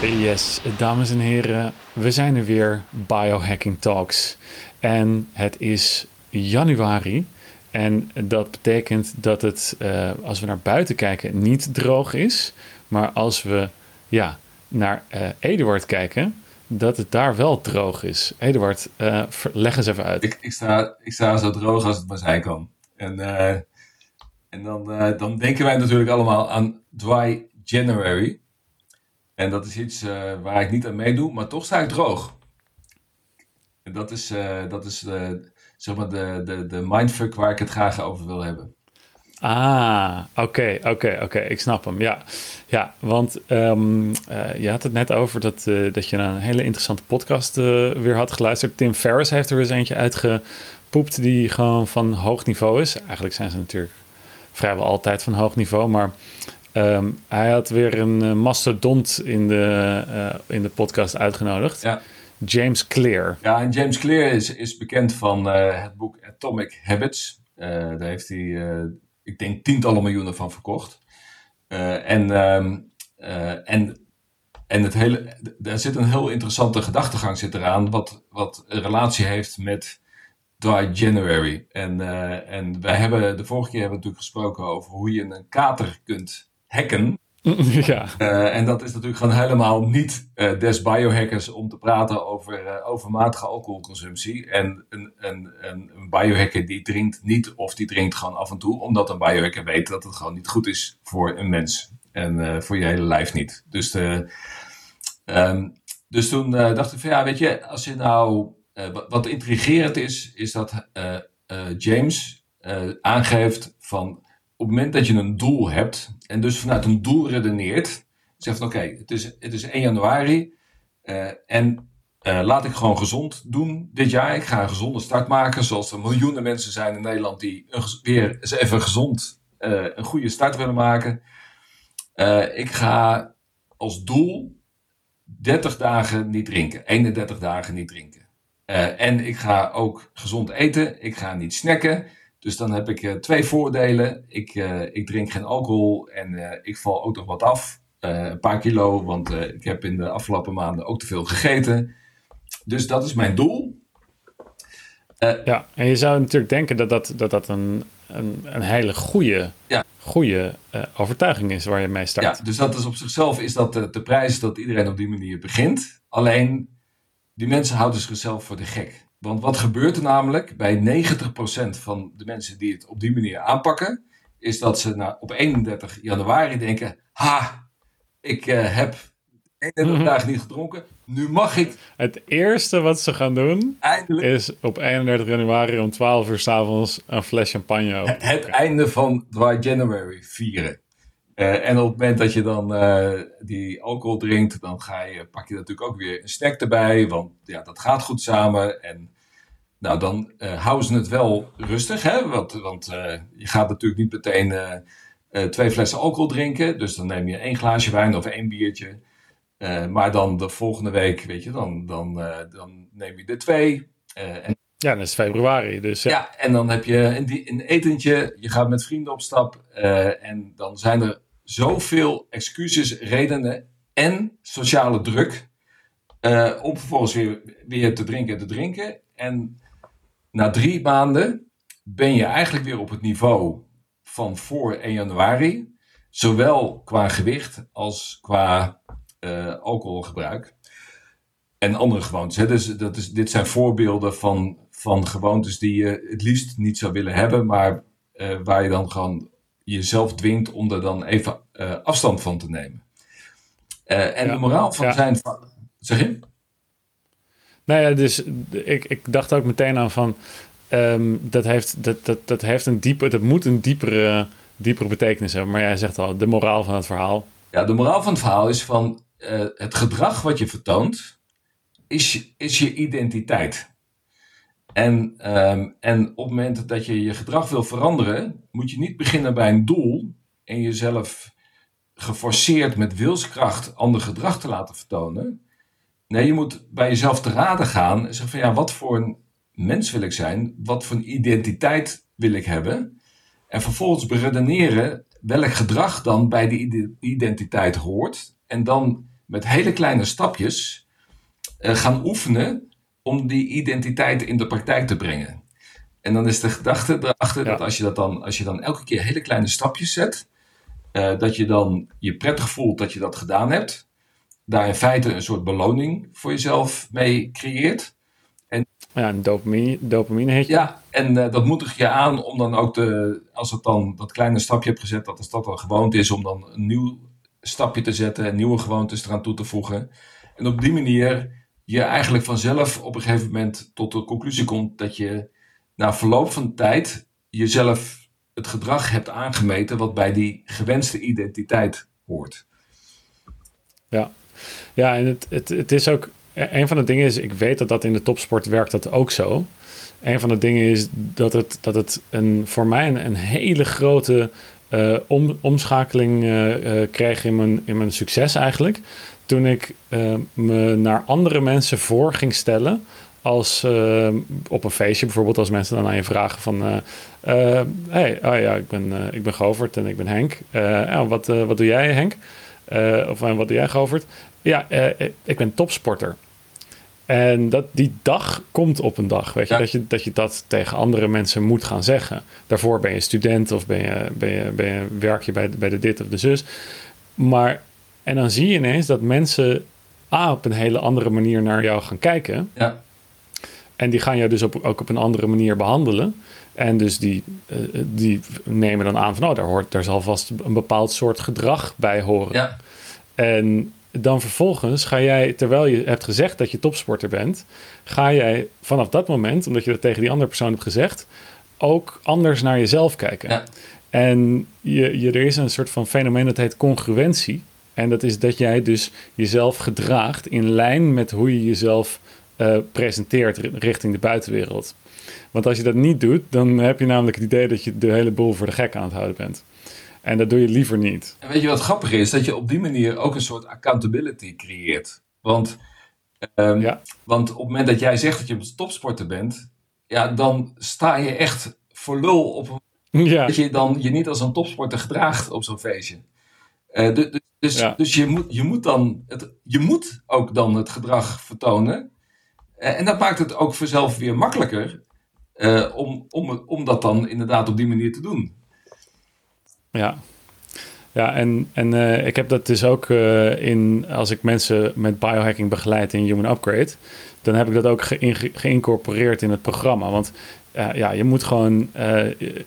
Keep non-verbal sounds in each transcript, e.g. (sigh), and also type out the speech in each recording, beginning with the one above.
Yes, dames en heren, we zijn er weer, Biohacking Talks. En het is januari. En dat betekent dat het, uh, als we naar buiten kijken, niet droog is. Maar als we ja, naar uh, Eduard kijken, dat het daar wel droog is. Eduard, uh, leg eens even uit. Ik, ik, sta, ik sta zo droog als het maar zijn kan. En, en dan, dan denken wij natuurlijk allemaal aan Dry January. En dat is iets uh, waar ik niet aan meedoe, maar toch sta ik droog. En dat is, uh, dat is uh, zeg maar de, de, de mindfuck waar ik het graag over wil hebben. Ah, oké, oké, oké. Ik snap hem. Ja, ja want um, je had het net over dat, dat je een hele interessante podcast weer had geluisterd. Tim Ferriss heeft er eens eentje uitgepoept die gewoon van hoog niveau is. Eigenlijk zijn ze natuurlijk vrijwel altijd van hoog niveau, maar Um, hij had weer een uh, mastodont in de, uh, in de podcast uitgenodigd. Ja. James Clear. Ja, en James Clear is, is bekend van uh, het boek Atomic Habits. daar heeft hij, ik denk, tientallen miljoenen van verkocht. en, um, en, en het hele, daar zit een heel interessante gedachtegang zit eraan, wat, wat een relatie heeft met Dry January. En, en wij hebben de vorige keer hebben we natuurlijk gesproken over hoe je een kater kunt hacken. (laughs) Ja. Uh, en dat is natuurlijk gewoon helemaal niet uh, des biohackers om te praten over uh, overmatige alcoholconsumptie. En een, een, een, een, biohacker die drinkt niet of die drinkt gewoon af en toe, omdat een biohacker weet dat het gewoon niet goed is voor een mens. En voor je hele lijf niet. Dus, de, um, dus toen dacht ik van ja, weet je, als je nou. wat, wat intrigerend is, is dat James aangeeft van op het moment dat je een doel hebt en dus vanuit een doel redeneert, zegt van oké, het, is, het is 1 januari uh, en uh, laat ik gewoon gezond doen dit jaar. Ik ga een gezonde start maken, zoals er miljoenen mensen zijn in Nederland die weer even gezond uh, een goede start willen maken. ik ga als doel 30 dagen niet drinken, 31 dagen niet drinken. en ik ga ook gezond eten, ik ga niet snacken. Dus dan heb ik uh, twee voordelen. Ik, uh, ik drink geen alcohol en uh, ik val ook nog wat af. een paar kilo, want ik heb in de afgelopen maanden ook te veel gegeten. Dus dat is mijn doel. ja, en je zou natuurlijk denken dat dat, dat, dat een, een, een hele goede, ja. goede overtuiging is waar je mee start. Ja, dus dat is op zichzelf is dat de, de prijs dat iedereen op die manier begint. Alleen, die mensen houden zichzelf voor de gek. Want wat gebeurt er namelijk bij 90% van de mensen die het op die manier aanpakken, is dat ze nou, op 31 januari denken: Ha, ik uh, heb 31 mm dagen niet gedronken, nu mag ik. Het eerste wat ze gaan doen Eindelijk. is op 31 januari om 12 uur s'avonds een fles champagne open. Het, het einde van Dry January vieren. Uh, en op het moment dat je dan uh, die alcohol drinkt, dan ga je, pak je natuurlijk ook weer een snack erbij. Want ja, dat gaat goed samen. En nou, dan uh, houden ze het wel rustig. Hè? Want, want je gaat natuurlijk niet meteen twee flessen alcohol drinken. Dus dan neem je één glaasje wijn of één biertje. maar dan de volgende week, weet je, dan, dan, dan neem je er twee. en ja, dat is februari. Dus, ja. ja en dan heb je een, een etentje. Je gaat met vrienden op stap. en dan zijn er zoveel excuses, redenen en sociale druk. Uh, om vervolgens weer, te drinken en te drinken. En na drie maanden ben je eigenlijk weer op het niveau van voor 1 januari. Zowel qua gewicht als qua uh, alcoholgebruik. En andere gewoontes. Dus dat is, dit zijn voorbeelden van, van gewoontes die je het liefst niet zou willen hebben. Maar uh, waar je dan gewoon jezelf dwingt om er dan even uh, afstand van te nemen. Uh, en ja, de moraal van ja. zijn. Zeg je? Nou ja, dus ik, ik dacht ook meteen aan van. Um, dat, heeft, dat, dat, dat heeft een diepe, dat moet een diepere, diepere betekenis hebben. Maar jij zegt al, de moraal van het verhaal. Ja, de moraal van het verhaal is van uh, het gedrag wat je vertoont, is, is je identiteit. En, um, en op het moment dat je je gedrag wil veranderen, moet je niet beginnen bij een doel en jezelf geforceerd met wilskracht ander gedrag te laten vertonen. Nee, je moet bij jezelf te raden gaan en zeggen van ja, wat voor een mens wil ik zijn? Wat voor een identiteit wil ik hebben? En vervolgens beredeneren welk gedrag dan bij die identiteit hoort. En dan met hele kleine stapjes gaan oefenen om die identiteit in de praktijk te brengen. En dan is de gedachte erachter dat als je, dat dan, als je dan elke keer hele kleine stapjes zet, dat je dan je prettig voelt dat je dat gedaan hebt. Daar in feite een soort beloning voor jezelf mee creëert. En, ja, een dopamine, dopamine heet je. Ja, en uh, dat moedigt je aan om dan ook de, als het dan dat kleine stapje hebt gezet, dat als dat al gewoond is, om dan een nieuw stapje te zetten, nieuwe gewoontes eraan toe te voegen. En op die manier je eigenlijk vanzelf op een gegeven moment tot de conclusie komt dat je na verloop van tijd jezelf het gedrag hebt aangemeten wat bij die gewenste identiteit hoort. Ja, ja en het, het, het is ook een van de dingen is, ik weet dat dat in de topsport werkt dat ook zo. Een van de dingen is dat het, dat het een, voor mij een, een hele grote uh, om, omschakeling uh, kreeg in mijn, in mijn succes eigenlijk. Toen ik me naar andere mensen voor ging stellen. Als op een feestje bijvoorbeeld, als mensen dan aan je vragen van... hey, oh ja, ik ben, ik ben Govert en ik ben Henk. Oh, wat, wat doe jij Henk? of wat doe jij Govert? Ja, ik ben topsporter. En dat, die dag komt op een dag, weet je? Dat je, dat je dat tegen andere mensen moet gaan zeggen. Daarvoor ben je student of ben je, ben je, ben je, werk je bij, bij de dit of de zus. Maar, en dan zie je ineens dat mensen A, op een hele andere manier naar jou gaan kijken. Ja. En die gaan jou dus op, ook op een andere manier behandelen. En dus die, uh, die nemen dan aan van, oh, daar, hoort, daar zal vast een bepaald soort gedrag bij horen. Ja. En dan vervolgens ga jij, terwijl je hebt gezegd dat je topsporter bent, ga jij vanaf dat moment, omdat je dat tegen die andere persoon hebt gezegd, ook anders naar jezelf kijken. Ja. En je, je, er is een soort van fenomeen dat heet congruentie. En dat is dat jij dus jezelf gedraagt in lijn met hoe je jezelf uh, presenteert richting de buitenwereld. Want als je dat niet doet, dan heb je namelijk het idee dat je de hele boel voor de gek aan het houden bent. En dat doe je liever niet. En weet je wat grappig is? Dat je op die manier ook een soort accountability creëert. Want, um, ja. want op het moment dat jij zegt dat je een topsporter bent, ja, dan sta je echt voor lul op een ja. dat je dan je niet als een topsporter gedraagt op zo'n feestje. Uh, dus dus, ja. dus je, moet, je moet dan het, je moet ook dan het gedrag vertonen. Uh, en dat maakt het ook vanzelf weer makkelijker uh, om, om, om dat dan inderdaad op die manier te doen. Ja, ja, en, en uh, ik heb dat dus ook uh, in, als ik mensen met biohacking begeleid in Human Upgrade, dan heb ik dat ook ge geïncorporeerd in het programma. Want uh, ja, je moet gewoon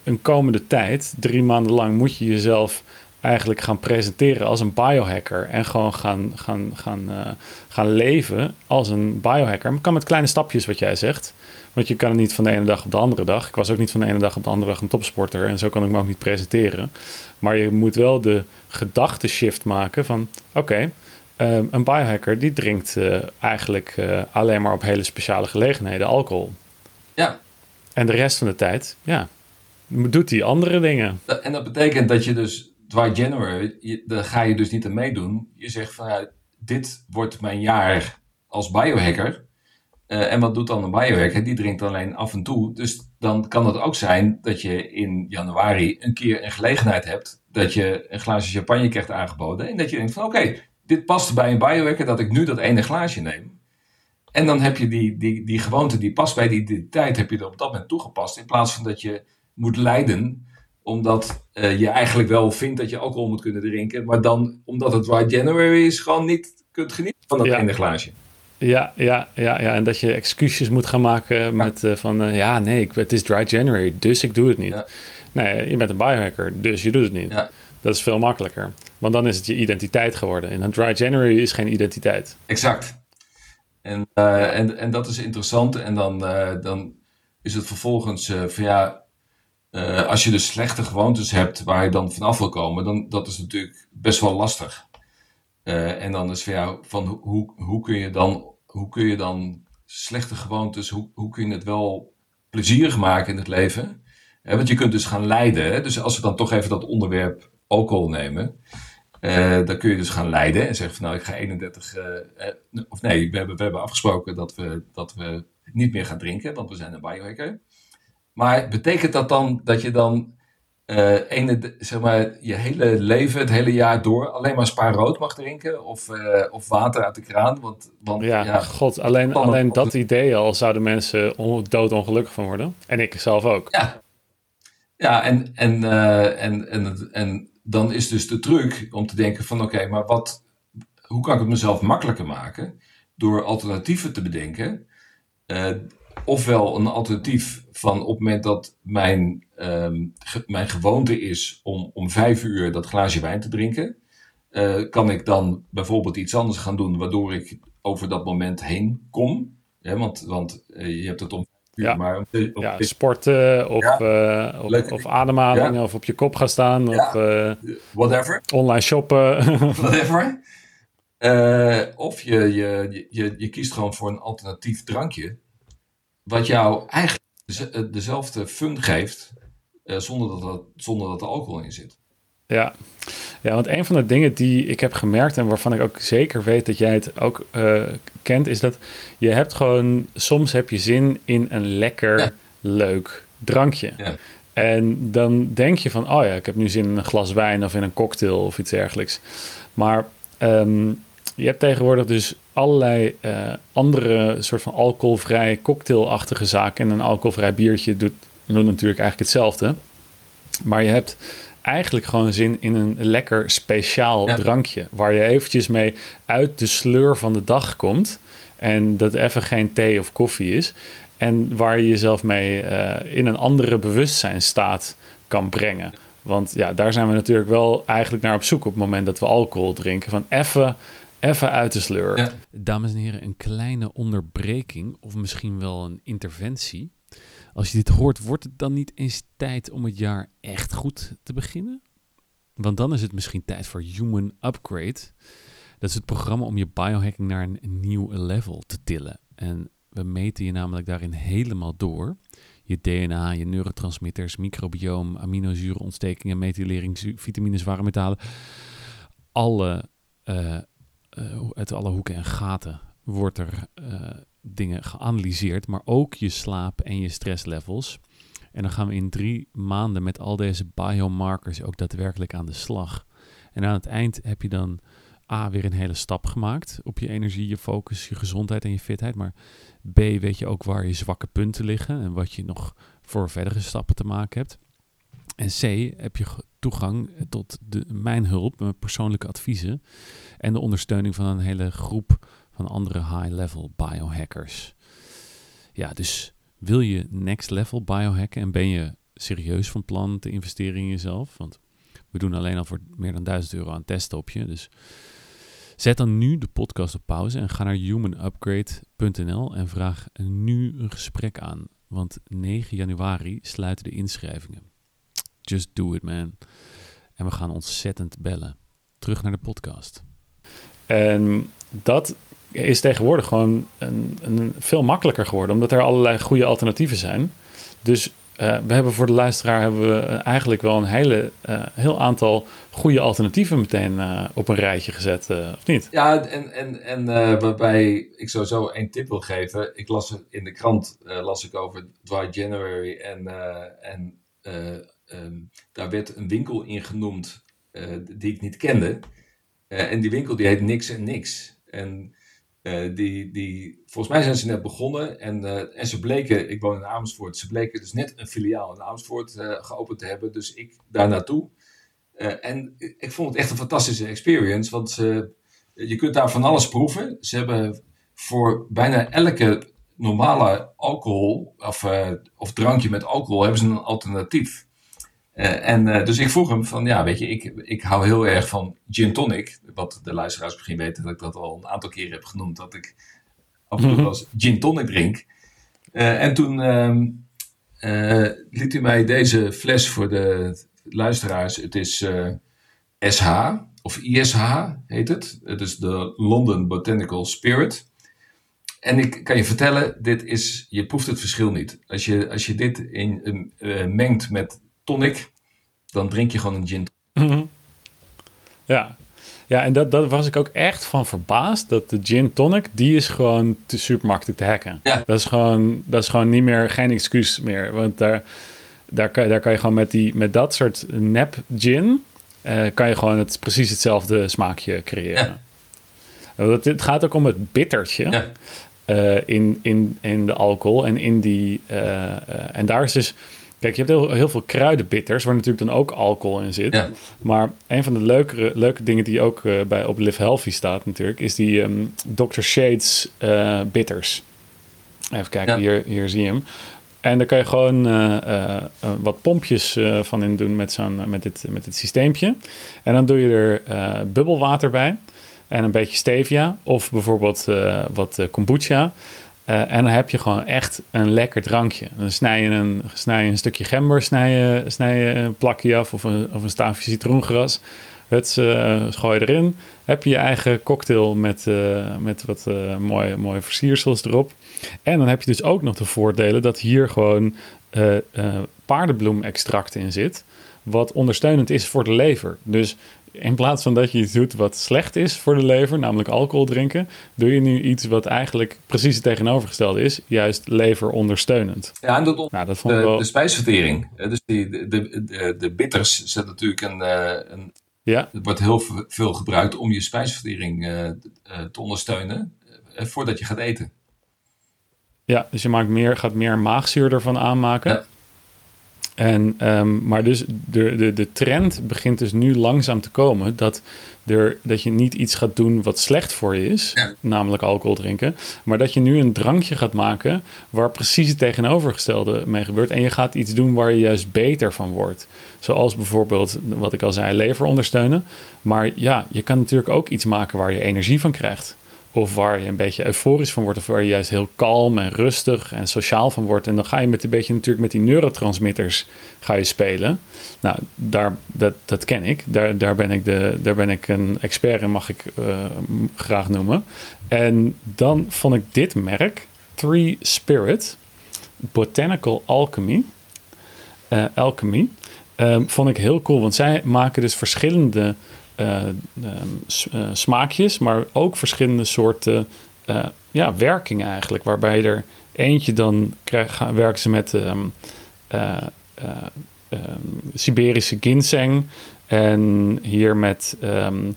een komende tijd, drie maanden lang, moet je jezelf eigenlijk gaan presenteren als een biohacker. En gewoon gaan, gaan, gaan, gaan leven als een biohacker. Maar kan met kleine stapjes, wat jij zegt. Want je kan het niet van de ene dag op de andere dag. Ik was ook niet van de ene dag op de andere dag een topsporter. En zo kan ik me ook niet presenteren. Maar je moet wel de shift maken van... Oké, ehm, een biohacker die drinkt uh, eigenlijk uh, alleen maar op hele speciale gelegenheden alcohol. Ja. En de rest van de tijd, ja, doet hij andere dingen. En dat betekent dat je dus dry January, daar ga je dus niet aan meedoen. Je zegt van ja, dit wordt mijn jaar als biohacker. Uh, en wat doet dan een biohacker? Die drinkt alleen af en toe. Dus dan kan het ook zijn dat je in januari een keer een gelegenheid hebt dat je een glaasje champagne krijgt aangeboden. En dat je denkt van oké, dit past bij een biohacker dat ik nu dat ene glaasje neem. En dan heb je die, die, die gewoonte die past bij die identiteit, heb je er op dat moment toegepast. In plaats van dat je moet lijden omdat uh, je eigenlijk wel vindt dat je alcohol moet kunnen drinken. Maar dan, omdat het dry January is, gewoon niet kunt genieten van dat ene glaasje. Ja, ja, ja, ja, en dat je excuses moet gaan maken met uh, van uh, ja, nee, het is dry January, dus ik doe het niet. Nee, je bent een biohacker, dus je doet het niet. Ja. Dat is veel makkelijker. Want dan is het je identiteit geworden. En een dry January is geen identiteit. Exact. En, uh, en, en dat is interessant. En dan, dan is het vervolgens van ja, als je dus slechte gewoontes hebt waar je dan vanaf wil komen, dan dat is natuurlijk best wel lastig. en dan is van ja, van hoe, hoe kun je dan hoe kun je dan slechte gewoontes, hoe, hoe kun je het wel plezierig maken in het leven? want je kunt dus gaan leiden. Dus als we dan toch even dat onderwerp alcohol nemen. Dan kun je dus gaan leiden en zeggen van nou ik ga 31, uh, eh, of nee, we hebben, we hebben afgesproken dat we, dat we niet meer gaan drinken, want we zijn een biohacker. Maar betekent dat dan dat je dan uh, ene, zeg maar, je hele leven, het hele jaar door, alleen maar spa rood mag drinken of, uh, of water uit de kraan. Want, want, ja, ja god, alleen, alleen dat idee al zouden mensen on, doodongelukkig van worden. En ik zelf ook. Ja, ja en, en, uh, en, en, en dan is dus de truc om te denken van oké, okay, maar wat, hoe kan ik het mezelf makkelijker maken? Door alternatieven te bedenken. Ofwel een alternatief van op het moment dat mijn, um, mijn gewoonte is om om vijf uur dat glaasje wijn te drinken, uh, kan ik dan bijvoorbeeld iets anders gaan doen waardoor ik over dat moment heen kom. Ja, want want uh, je hebt het om ja. Maar op, ja, sporten of, ja. uh, of, of, ademhaling ja. of op je kop gaan staan of whatever. online shoppen. (laughs) whatever. of je, je, je, je kiest gewoon voor een alternatief drankje. Wat jou eigenlijk eh, dezelfde fun geeft uh, zonder, dat er, zonder dat er alcohol in zit. Ja. ja, want een van de dingen die ik heb gemerkt en waarvan ik ook zeker weet dat jij het ook uh, kent, is dat je hebt gewoon, soms heb je zin in een lekker, ja. leuk drankje. Ja. En dan denk je van, oh ja, ik heb nu zin in een glas wijn of in een cocktail of iets dergelijks. Maar um, je hebt tegenwoordig dus allerlei uh, andere soort van alcoholvrij cocktailachtige zaken. En een alcoholvrij biertje doet, doet natuurlijk eigenlijk hetzelfde. Maar je hebt eigenlijk gewoon zin in een lekker speciaal drankje. Waar je eventjes mee uit de sleur van de dag komt. En dat even geen thee of koffie is. En waar je jezelf mee uh, in een andere bewustzijnstaat kan brengen. Want ja, daar zijn we natuurlijk wel eigenlijk naar op zoek op het moment dat we alcohol drinken. Van even Even uit de sleur. Ja. Dames en heren, een kleine onderbreking of misschien wel een interventie. Als je dit hoort, wordt het dan niet eens tijd om het jaar echt goed te beginnen? Want dan is het misschien tijd voor Human Upgrade. Dat is het programma om je biohacking naar een nieuw level te tillen. En we meten je namelijk daarin helemaal door. Je DNA, je neurotransmitters, microbioom, aminozurenontstekingen, methylerings, vitamines, zware metalen. Alle uh, uit alle hoeken en gaten wordt er uh, dingen geanalyseerd, maar ook je slaap en je stresslevels. En dan gaan we in drie maanden met al deze biomarkers ook daadwerkelijk aan de slag. En aan het eind heb je dan A, weer een hele stap gemaakt op je energie, je focus, je gezondheid en je fitheid. Maar B, weet je ook waar je zwakke punten liggen en wat je nog voor verdere stappen te maken hebt. En C, heb je toegang tot de, mijn hulp, mijn persoonlijke adviezen en de ondersteuning van een hele groep van andere high-level biohackers. Ja, dus wil je next level biohacken en ben je serieus van plan te investeren in jezelf? Want we doen alleen al voor meer dan 1000 euro aan testen op je. Dus zet dan nu de podcast op pauze en ga naar humanupgrade.nl en vraag nu een gesprek aan. Want 9 januari sluiten de inschrijvingen. Just do it, man. En we gaan ontzettend bellen. Terug naar de podcast. En dat is tegenwoordig gewoon een, een veel makkelijker geworden, omdat er allerlei goede alternatieven zijn. Dus uh, we hebben voor de luisteraar hebben we eigenlijk wel een hele, uh, heel aantal goede alternatieven meteen uh, op een rijtje gezet, of niet? Ja, en, en, en waarbij ik sowieso één tip wil geven. Ik las in de krant las ik over Dry January en, en um, daar werd een winkel in genoemd die ik niet kende. Eh, en die winkel die heet Niks en Niks. En uh, die, die, volgens mij zijn ze net begonnen en, en ze bleken, ik woon in Amersfoort, ze bleken dus net een filiaal in Amersfoort geopend te hebben. Dus ik daar naartoe. en ik vond het echt een fantastische experience, want je kunt daar van alles proeven. Ze hebben voor bijna elke normale alcohol of, of drankje met alcohol hebben ze een alternatief. Uh, en uh, dus ik vroeg hem van, ja, weet je, ik, ik hou heel erg van gin tonic. Wat de luisteraars misschien weten, dat ik dat al een aantal keren heb genoemd. Dat ik af en toe wel eens gin tonic drink. Uh, en toen ehm, liet hij mij deze fles voor de luisteraars. Het is SH, of ISH heet het. Het is de London Botanical Spirit. En ik kan je vertellen, dit is, je proeft het verschil niet. Als je, als je dit in, mengt met tonic, dan drink je gewoon een gin. Mhm. Ja, ja en dat, dat was ik ook echt van verbaasd. Dat de gin tonic, die is gewoon te super makkelijk te hacken. Ja. Dat, is gewoon, dat is gewoon niet meer, geen excuus meer. Want daar, daar, kan, daar kan je gewoon met, die, met dat soort nep gin... eh, kan je gewoon het, precies hetzelfde smaakje creëren. Want Het, gaat ook om het bittertje Ja. eh, in, in, in de alcohol en in die... eh, en daar is dus... Kijk, je hebt heel, heel veel kruidenbitters, waar natuurlijk dan ook alcohol in zit. Ja. Maar een van de leukere, leuke dingen die ook eh, bij op Live Healthy staat natuurlijk, is die ehm, Dr. Shades eh, bitters. Even kijken, Ja. hier, hier zie je hem. En daar kan je gewoon eh, wat pompjes van in doen met, zo'n, met, dit, met dit systeempje. En dan doe je er bubbelwater bij en een beetje stevia of bijvoorbeeld wat kombucha. Eh, en dan heb je gewoon echt een lekker drankje. Dan snij je een, snij je een stukje gember, snij je, snij je een plakje af of een, of een staafje citroengras. Het uh, gooi je erin. Heb je je eigen cocktail met, eh, met wat eh, mooie, mooie versiersels erop. En dan heb je dus ook nog de voordelen dat hier gewoon eh eh paardenbloemextract in zit. Wat ondersteunend is voor de lever. Dus in plaats van dat je iets doet wat slecht is voor de lever, namelijk alcohol drinken, doe je nu iets wat eigenlijk precies het tegenovergestelde is, juist leverondersteunend. Ja, en dat Nou, dat vond ik de, wel. de spijsvertering. Eh, Dus die, de, de, de, bitters zijn natuurlijk een, eh, een. Ja, Het wordt heel veel gebruikt om je spijsvertering eh, te ondersteunen. voordat je gaat eten. ja, dus je maakt meer, gaat meer maagzuur ervan aanmaken. Ja. En, ehm, maar dus de, de, de trend begint dus nu langzaam te komen dat, er, dat je niet iets gaat doen wat slecht voor je is, Ja. namelijk alcohol drinken, maar dat je nu een drankje gaat maken waar precies het tegenovergestelde mee gebeurt. En je gaat iets doen waar je juist beter van wordt. Zoals bijvoorbeeld, wat ik al zei, lever ondersteunen. Maar ja, je kan natuurlijk ook iets maken waar je energie van krijgt. Of waar je een beetje euforisch van wordt. Of waar je juist heel kalm en rustig en sociaal van wordt. En dan ga je met een beetje natuurlijk met die neurotransmitters ga je spelen. Nou, daar, dat, dat ken ik. Daar, daar, ben ik de, daar ben ik een expert in, mag ik eh, graag noemen. En dan vond ik dit merk, Three Spirit, Botanical Alchemy. eh, alchemy. ehm, vond ik heel cool, want zij maken dus verschillende smaakjes, maar ook verschillende soorten eh, ja, werkingen eigenlijk. Waarbij er eentje dan krijg, werken ze met ehm, eh, eh, ehm, Siberische ginseng en hier met, ehm,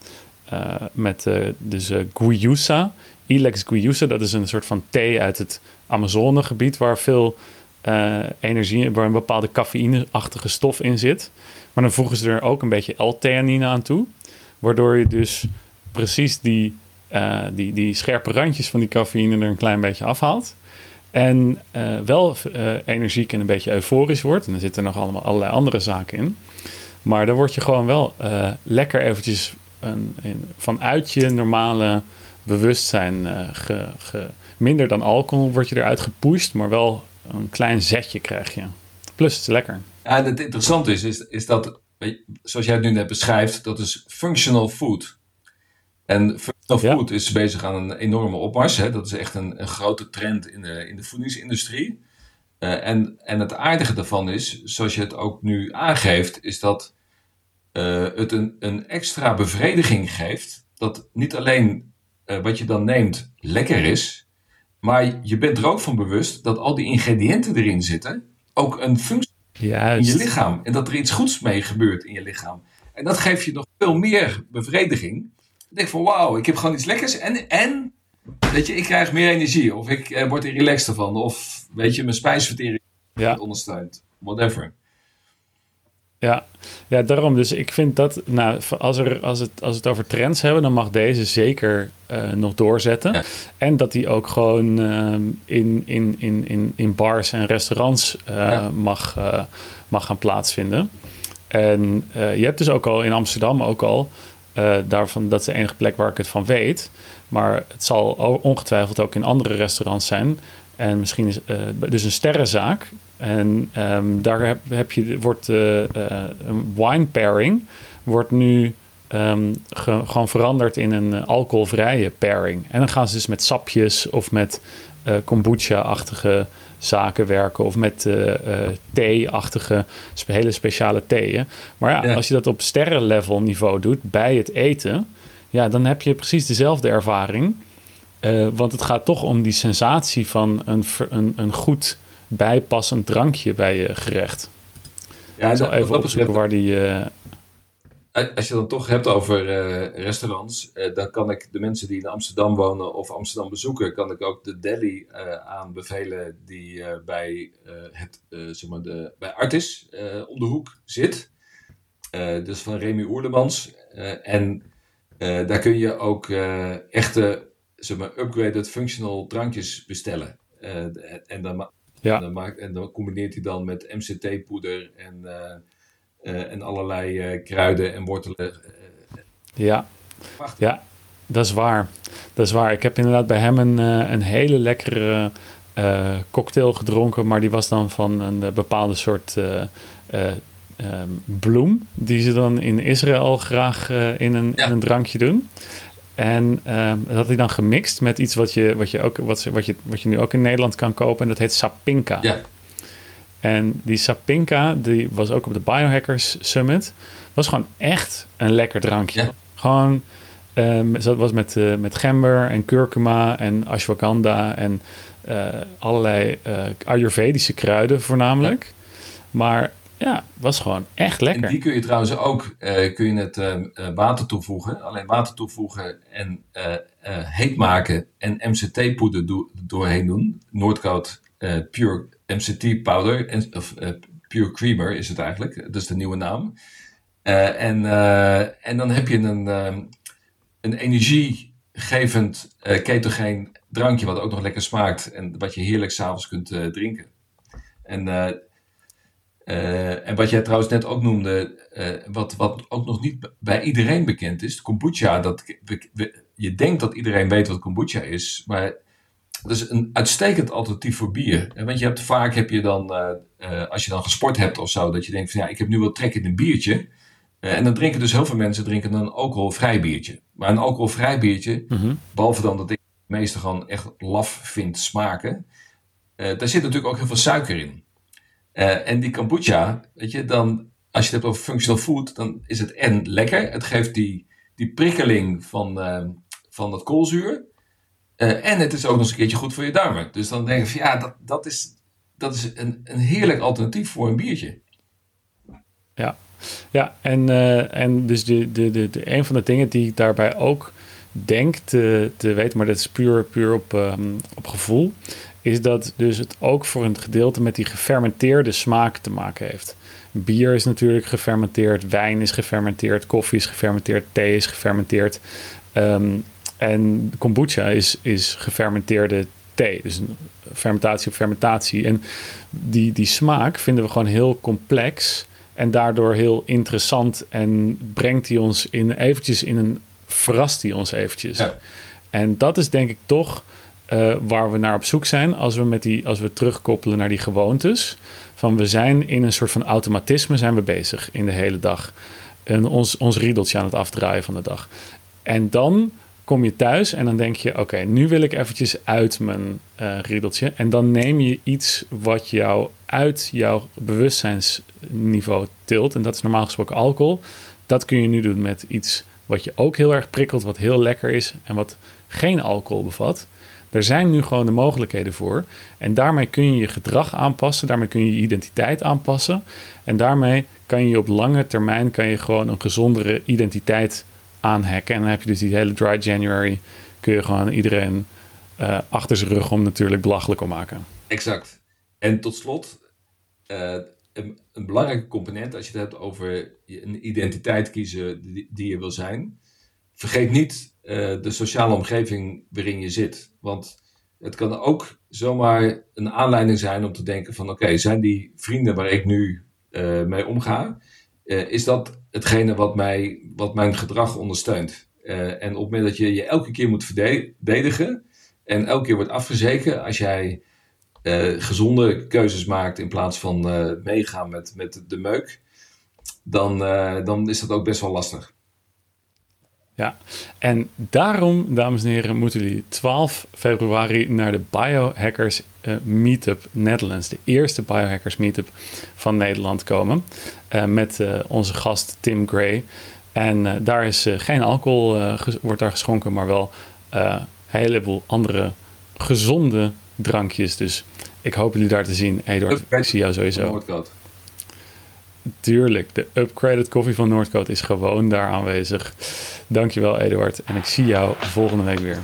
eh, met eh, dus eh, guayusa, Ilex guayusa. Dat is een soort van thee uit het Amazonegebied waar veel eh, energie, waar een bepaalde cafeïne-achtige stof in zit. Maar dan voegen ze er ook een beetje L-theanine aan toe. Waardoor je dus precies die, eh, die, die scherpe randjes van die cafeïne er een klein beetje afhaalt. En eh, wel eh, energiek en een beetje euforisch wordt. En er zitten nog allemaal allerlei andere zaken in. Maar dan word je gewoon wel lekker eventjes een, vanuit je normale bewustzijn minder dan alcohol word je eruit gepusht, maar wel een klein zetje krijg je. Plus het is lekker. Ja, het interessante is, is, dat, zoals jij het nu net beschrijft, dat is functional food. En functional Ja. food is bezig aan een enorme opmars. Hè? Dat is echt een, een grote trend in de, in de voedingsindustrie. Eh, en, en het aardige daarvan is, zoals je het ook nu aangeeft, is dat eh, het een, een extra bevrediging geeft. Dat niet alleen eh, wat je dan neemt lekker is, maar je bent er ook van bewust dat al die ingrediënten erin zitten ook een functie in je lichaam. En dat er iets goeds mee gebeurt in je lichaam. En dat geeft je nog veel meer bevrediging. Ik denk van wauw, ik heb gewoon iets lekkers. En, en weet je, ik krijg meer energie. Of ik eh, word er relaxed van. Of weet je, mijn spijsvertering Ja. ondersteunt. Whatever. Ja, ja, daarom. Dus ik vind dat, nou, als, er, als, het, als we het over trends hebben, dan mag deze zeker eh, nog doorzetten. Ja. En dat die ook gewoon ehm, in, in, in, in, in bars en restaurants eh, Ja. mag, eh, mag gaan plaatsvinden. En eh, je hebt dus ook al in Amsterdam ook al, eh, daarvan, dat is de enige plek waar ik het van weet. Maar het zal ongetwijfeld ook in andere restaurants zijn. En misschien is eh, dus een sterrenzaak. En ehm, daar heb, heb je, wordt eh, eh, een wine pairing wordt nu ehm, ge- gewoon veranderd in een eh, alcoholvrije pairing. En dan gaan ze dus met sapjes of met kombucha-achtige zaken werken of met thee-achtige hele speciale theeën. Maar ja, Ja. als je dat op sterrenlevel niveau doet bij het eten, ja, dan heb je precies dezelfde ervaring. Want het gaat toch om die sensatie van een, een, een goed bijpassend drankje bij je gerecht. Ja, ik zal even opzoeken waar die... Als je dan toch hebt over restaurants, dan kan ik de mensen die in Amsterdam wonen of Amsterdam bezoeken, kan ik ook de deli aanbevelen die bij, het, zeg maar de, bij Artis om de hoek zit. dus van Remy Oerlemans. en daar kun je ook echte zeg maar, upgraded functional drankjes bestellen. En, dan, ja. dan maakt, en dan combineert hij dan met MCT-poeder en, uh, uh, en allerlei kruiden en wortelen. ja. ja, dat is waar. Dat is waar. Ik heb inderdaad bij hem een, een hele lekkere cocktail gedronken, maar die was dan van een bepaalde soort um, bloem, die ze dan in Israël graag in, een, in een drankje doen. En um, dat had hij dan gemixt met iets wat je, wat je, ook, wat, wat, je, wat je nu ook in Nederland kan kopen. En dat heet Sapinka. Ja. En die Sapinka, die was ook op de Biohackers Summit. Was gewoon echt een lekker drankje. Ja. Gewoon, um, dat was met, uh, met gember en kurkuma en ashwagandha en uh, allerlei uh, Ayurvedische kruiden voornamelijk. Maar ja, was gewoon echt lekker. En die kun je trouwens ook uh, kun je het uh, water toevoegen. Alleen water toevoegen en uh, heet maken en MCT-poeder do doorheen doen. Noordkoud Pure MCT Powder, en, of Pure Creamer is het eigenlijk. Dat is de nieuwe naam. en, en dan heb je een, een energiegevend ketogeen drankje wat ook nog lekker smaakt. En wat je heerlijk s'avonds kunt drinken. En uh, en wat jij trouwens net ook noemde, uh, wat, wat ook nog niet bij iedereen bekend is, kombucha. Dat, je denkt dat iedereen weet wat kombucha is, maar dat is een uitstekend alternatief voor bier. Want je hebt, vaak heb je dan, uh, als je dan gesport hebt of zo, dat je denkt van ja, ik heb nu wel trek in een biertje. en dan drinken dus heel veel mensen drinken een alcoholvrij biertje. Maar een alcoholvrij biertje, mm behalve dan dat ik het meeste gewoon echt laf vind smaken, daar zit natuurlijk ook heel veel suiker in. Uh, en die kombucha, weet je, dan, als je het hebt over functional food, dan is het en lekker. Het geeft die, die prikkeling van, uh, van dat koolzuur. Uh, en het is ook nog eens een keertje goed voor je darmen. Dus dan denk je van ja, dat, dat is, dat is een, een heerlijk alternatief voor een biertje. Ja, ja en, en dus de, de, de, de, een van de dingen die ik daarbij ook denk te, te weten, maar dat is puur, puur op, um, op gevoel, is dat dus het ook voor een gedeelte met die gefermenteerde smaak te maken heeft. Bier is natuurlijk gefermenteerd, wijn is gefermenteerd, koffie is gefermenteerd, thee is gefermenteerd. Um, en kombucha is, is gefermenteerde thee. Dus een fermentatie op fermentatie. En die, die smaak vinden we gewoon heel complex en daardoor heel interessant. En brengt die ons in eventjes in een. verrast die ons eventjes. Ja. En dat is denk ik toch uh, waar we naar op zoek zijn als we, met die, als we terugkoppelen naar die gewoontes. Van we zijn in een soort van automatisme zijn we bezig in de hele dag. En ons, ons riedeltje aan het afdraaien van de dag. En dan kom je thuis en dan denk je: oké, nu wil ik eventjes uit mijn uh, riedeltje. En dan neem je iets wat jou uit jouw bewustzijnsniveau tilt. En dat is normaal gesproken alcohol. Dat kun je nu doen met iets wat je ook heel erg prikkelt, wat heel lekker is en wat geen alcohol bevat. Er zijn nu gewoon de mogelijkheden voor. En daarmee kun je je gedrag aanpassen. Daarmee kun je je identiteit aanpassen. En daarmee kan je op lange termijn kan je gewoon een gezondere identiteit aanhacken. En dan heb je dus die hele dry January. Kun je gewoon iedereen uh, achter zijn rug om natuurlijk belachelijk om maken. Exact. En tot slot, uh, een, een, belangrijke component als je het hebt over een identiteit kiezen die je wil zijn. Vergeet niet uh, de sociale omgeving waarin je zit. Want het kan ook zomaar een aanleiding zijn om te denken van oké, zijn die vrienden waar ik nu uh, mee omga, uh, is dat hetgene wat, mij, wat mijn gedrag ondersteunt? en op het moment dat je je elke keer moet verdedigen en elke keer wordt afgezeken als jij gezonde keuzes maakt in plaats van meegaan met, met de meuk, dan, dan is dat ook best wel lastig. Ja, en daarom, dames en heren, moeten jullie 12 februari naar de Biohackers uh, Meetup Netherlands. De eerste Biohackers Meetup van Nederland komen. Uh, met uh, onze gast Tim Gray. En daar is geen alcohol, wordt daar geschonken, maar wel een heleboel andere gezonde drankjes. Dus ik hoop jullie daar te zien. Eduard, ik zie jou sowieso. Tuurlijk. De upgraded koffie van Noordcoat is gewoon daar aanwezig. Dankjewel, Eduard. En ik zie jou volgende week weer.